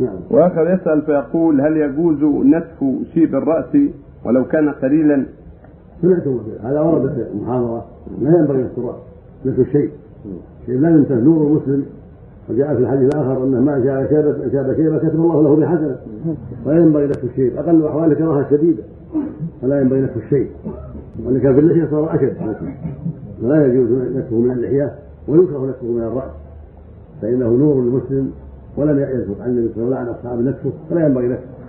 نعم. وآخر يسأل فيقول هل يجوز نتف شيب الرأس ولو كان قليلا؟ سمعتم هذا ورد في المحاضره لا ينبغي التراب مثل الشيء شيء لا ينتهي. نور المسلم وجاء في الحديث الآخر ان ما جاء شاب شاب شيبة كتب الله له بحسنة. ولا ينبغي نفس الشيء أقل احواله كراهه شديدة. فلا ينبغي نفس الشيء وان كان في اللحية صار أشد. فلا يجوز نفسه من اللحية ويكره نفسه من الرأس. فإنه نور للمسلم ولم يثبت عن النبي صلى الله عليه وسلم اصحاب نفسه فلا ينبغي نفسه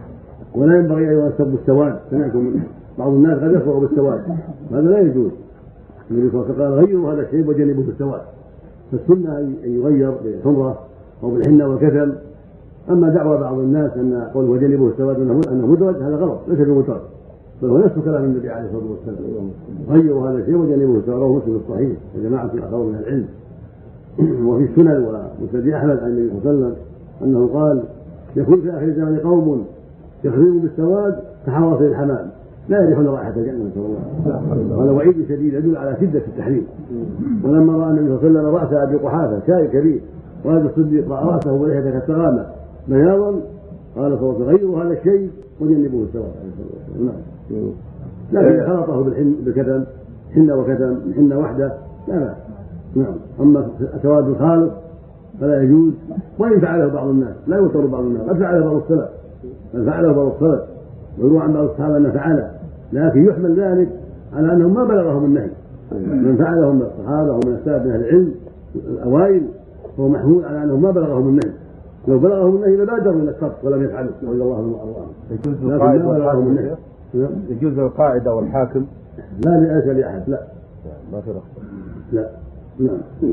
ولا ينبغي أيضا السب السواد. سمعتم بعض الناس قد يكفر بالسواد. هذا لا يجوز. النبي صلى الله عليه وسلم قال غيروا هذا الشيء وجنبوا بالسواد فالسنة أن يغير بالحمرة أو بالحنة والكسل. أما دعوى بعض الناس أن قول وجنبوا السواد أنه مدرج هذا غلط ليس بمدرج. بل هو نفس كلام النبي عليه الصلاة والسلام. غيروا هذا الشيء وجنبوا السواد. رواه مسلم الصحيح. وجماعة الآخر من العلم. وفي السنن ومسند أحمد عن النبي صلى الله عليه وسلم. أنه قال يكون في آخر الزمان قوم يخرجون بالسواد كحواصل الحمام. لا يريحون رائحة الجنة نسأل الله. هذا وعيد شديد يدل على شدة التحريم. ولما رأى النبي صلى الله عليه وسلم رأس أبي قحافة شاي كبير وهذا الصديق رأى رأسه ولحيته كالسغامة بياضا قال صلى الله غيروا هذا الشيء وجنبوه السواد. نعم. لكن خلطه بالحن بالكتم حنة وكتم حنة واحدة لا بأس. نعم. أما سواد الخالق فلا يجوز. وإن فعله بعض الناس لا ينكر بعض الناس قد فعله بعض السلف. بل فعله بعض السلف. ويروى عن بعض الصحابة انه فعله. لكن يحمل ذلك على أنهم ما بلغهم النهي. من فعله من الصحابة ومن السلف من أهل العلم الأوائل هو محمول على أنهم ما بلغهم النهي. لو بلغهم النهي لبادروا إلى الصرف ولم يفعلوا. رضي الله عنهم وارضاهم والحاكم يجوز القاعدة والحاكم؟ لا ليس لاحد لا. ما في رخصه لا. نعم.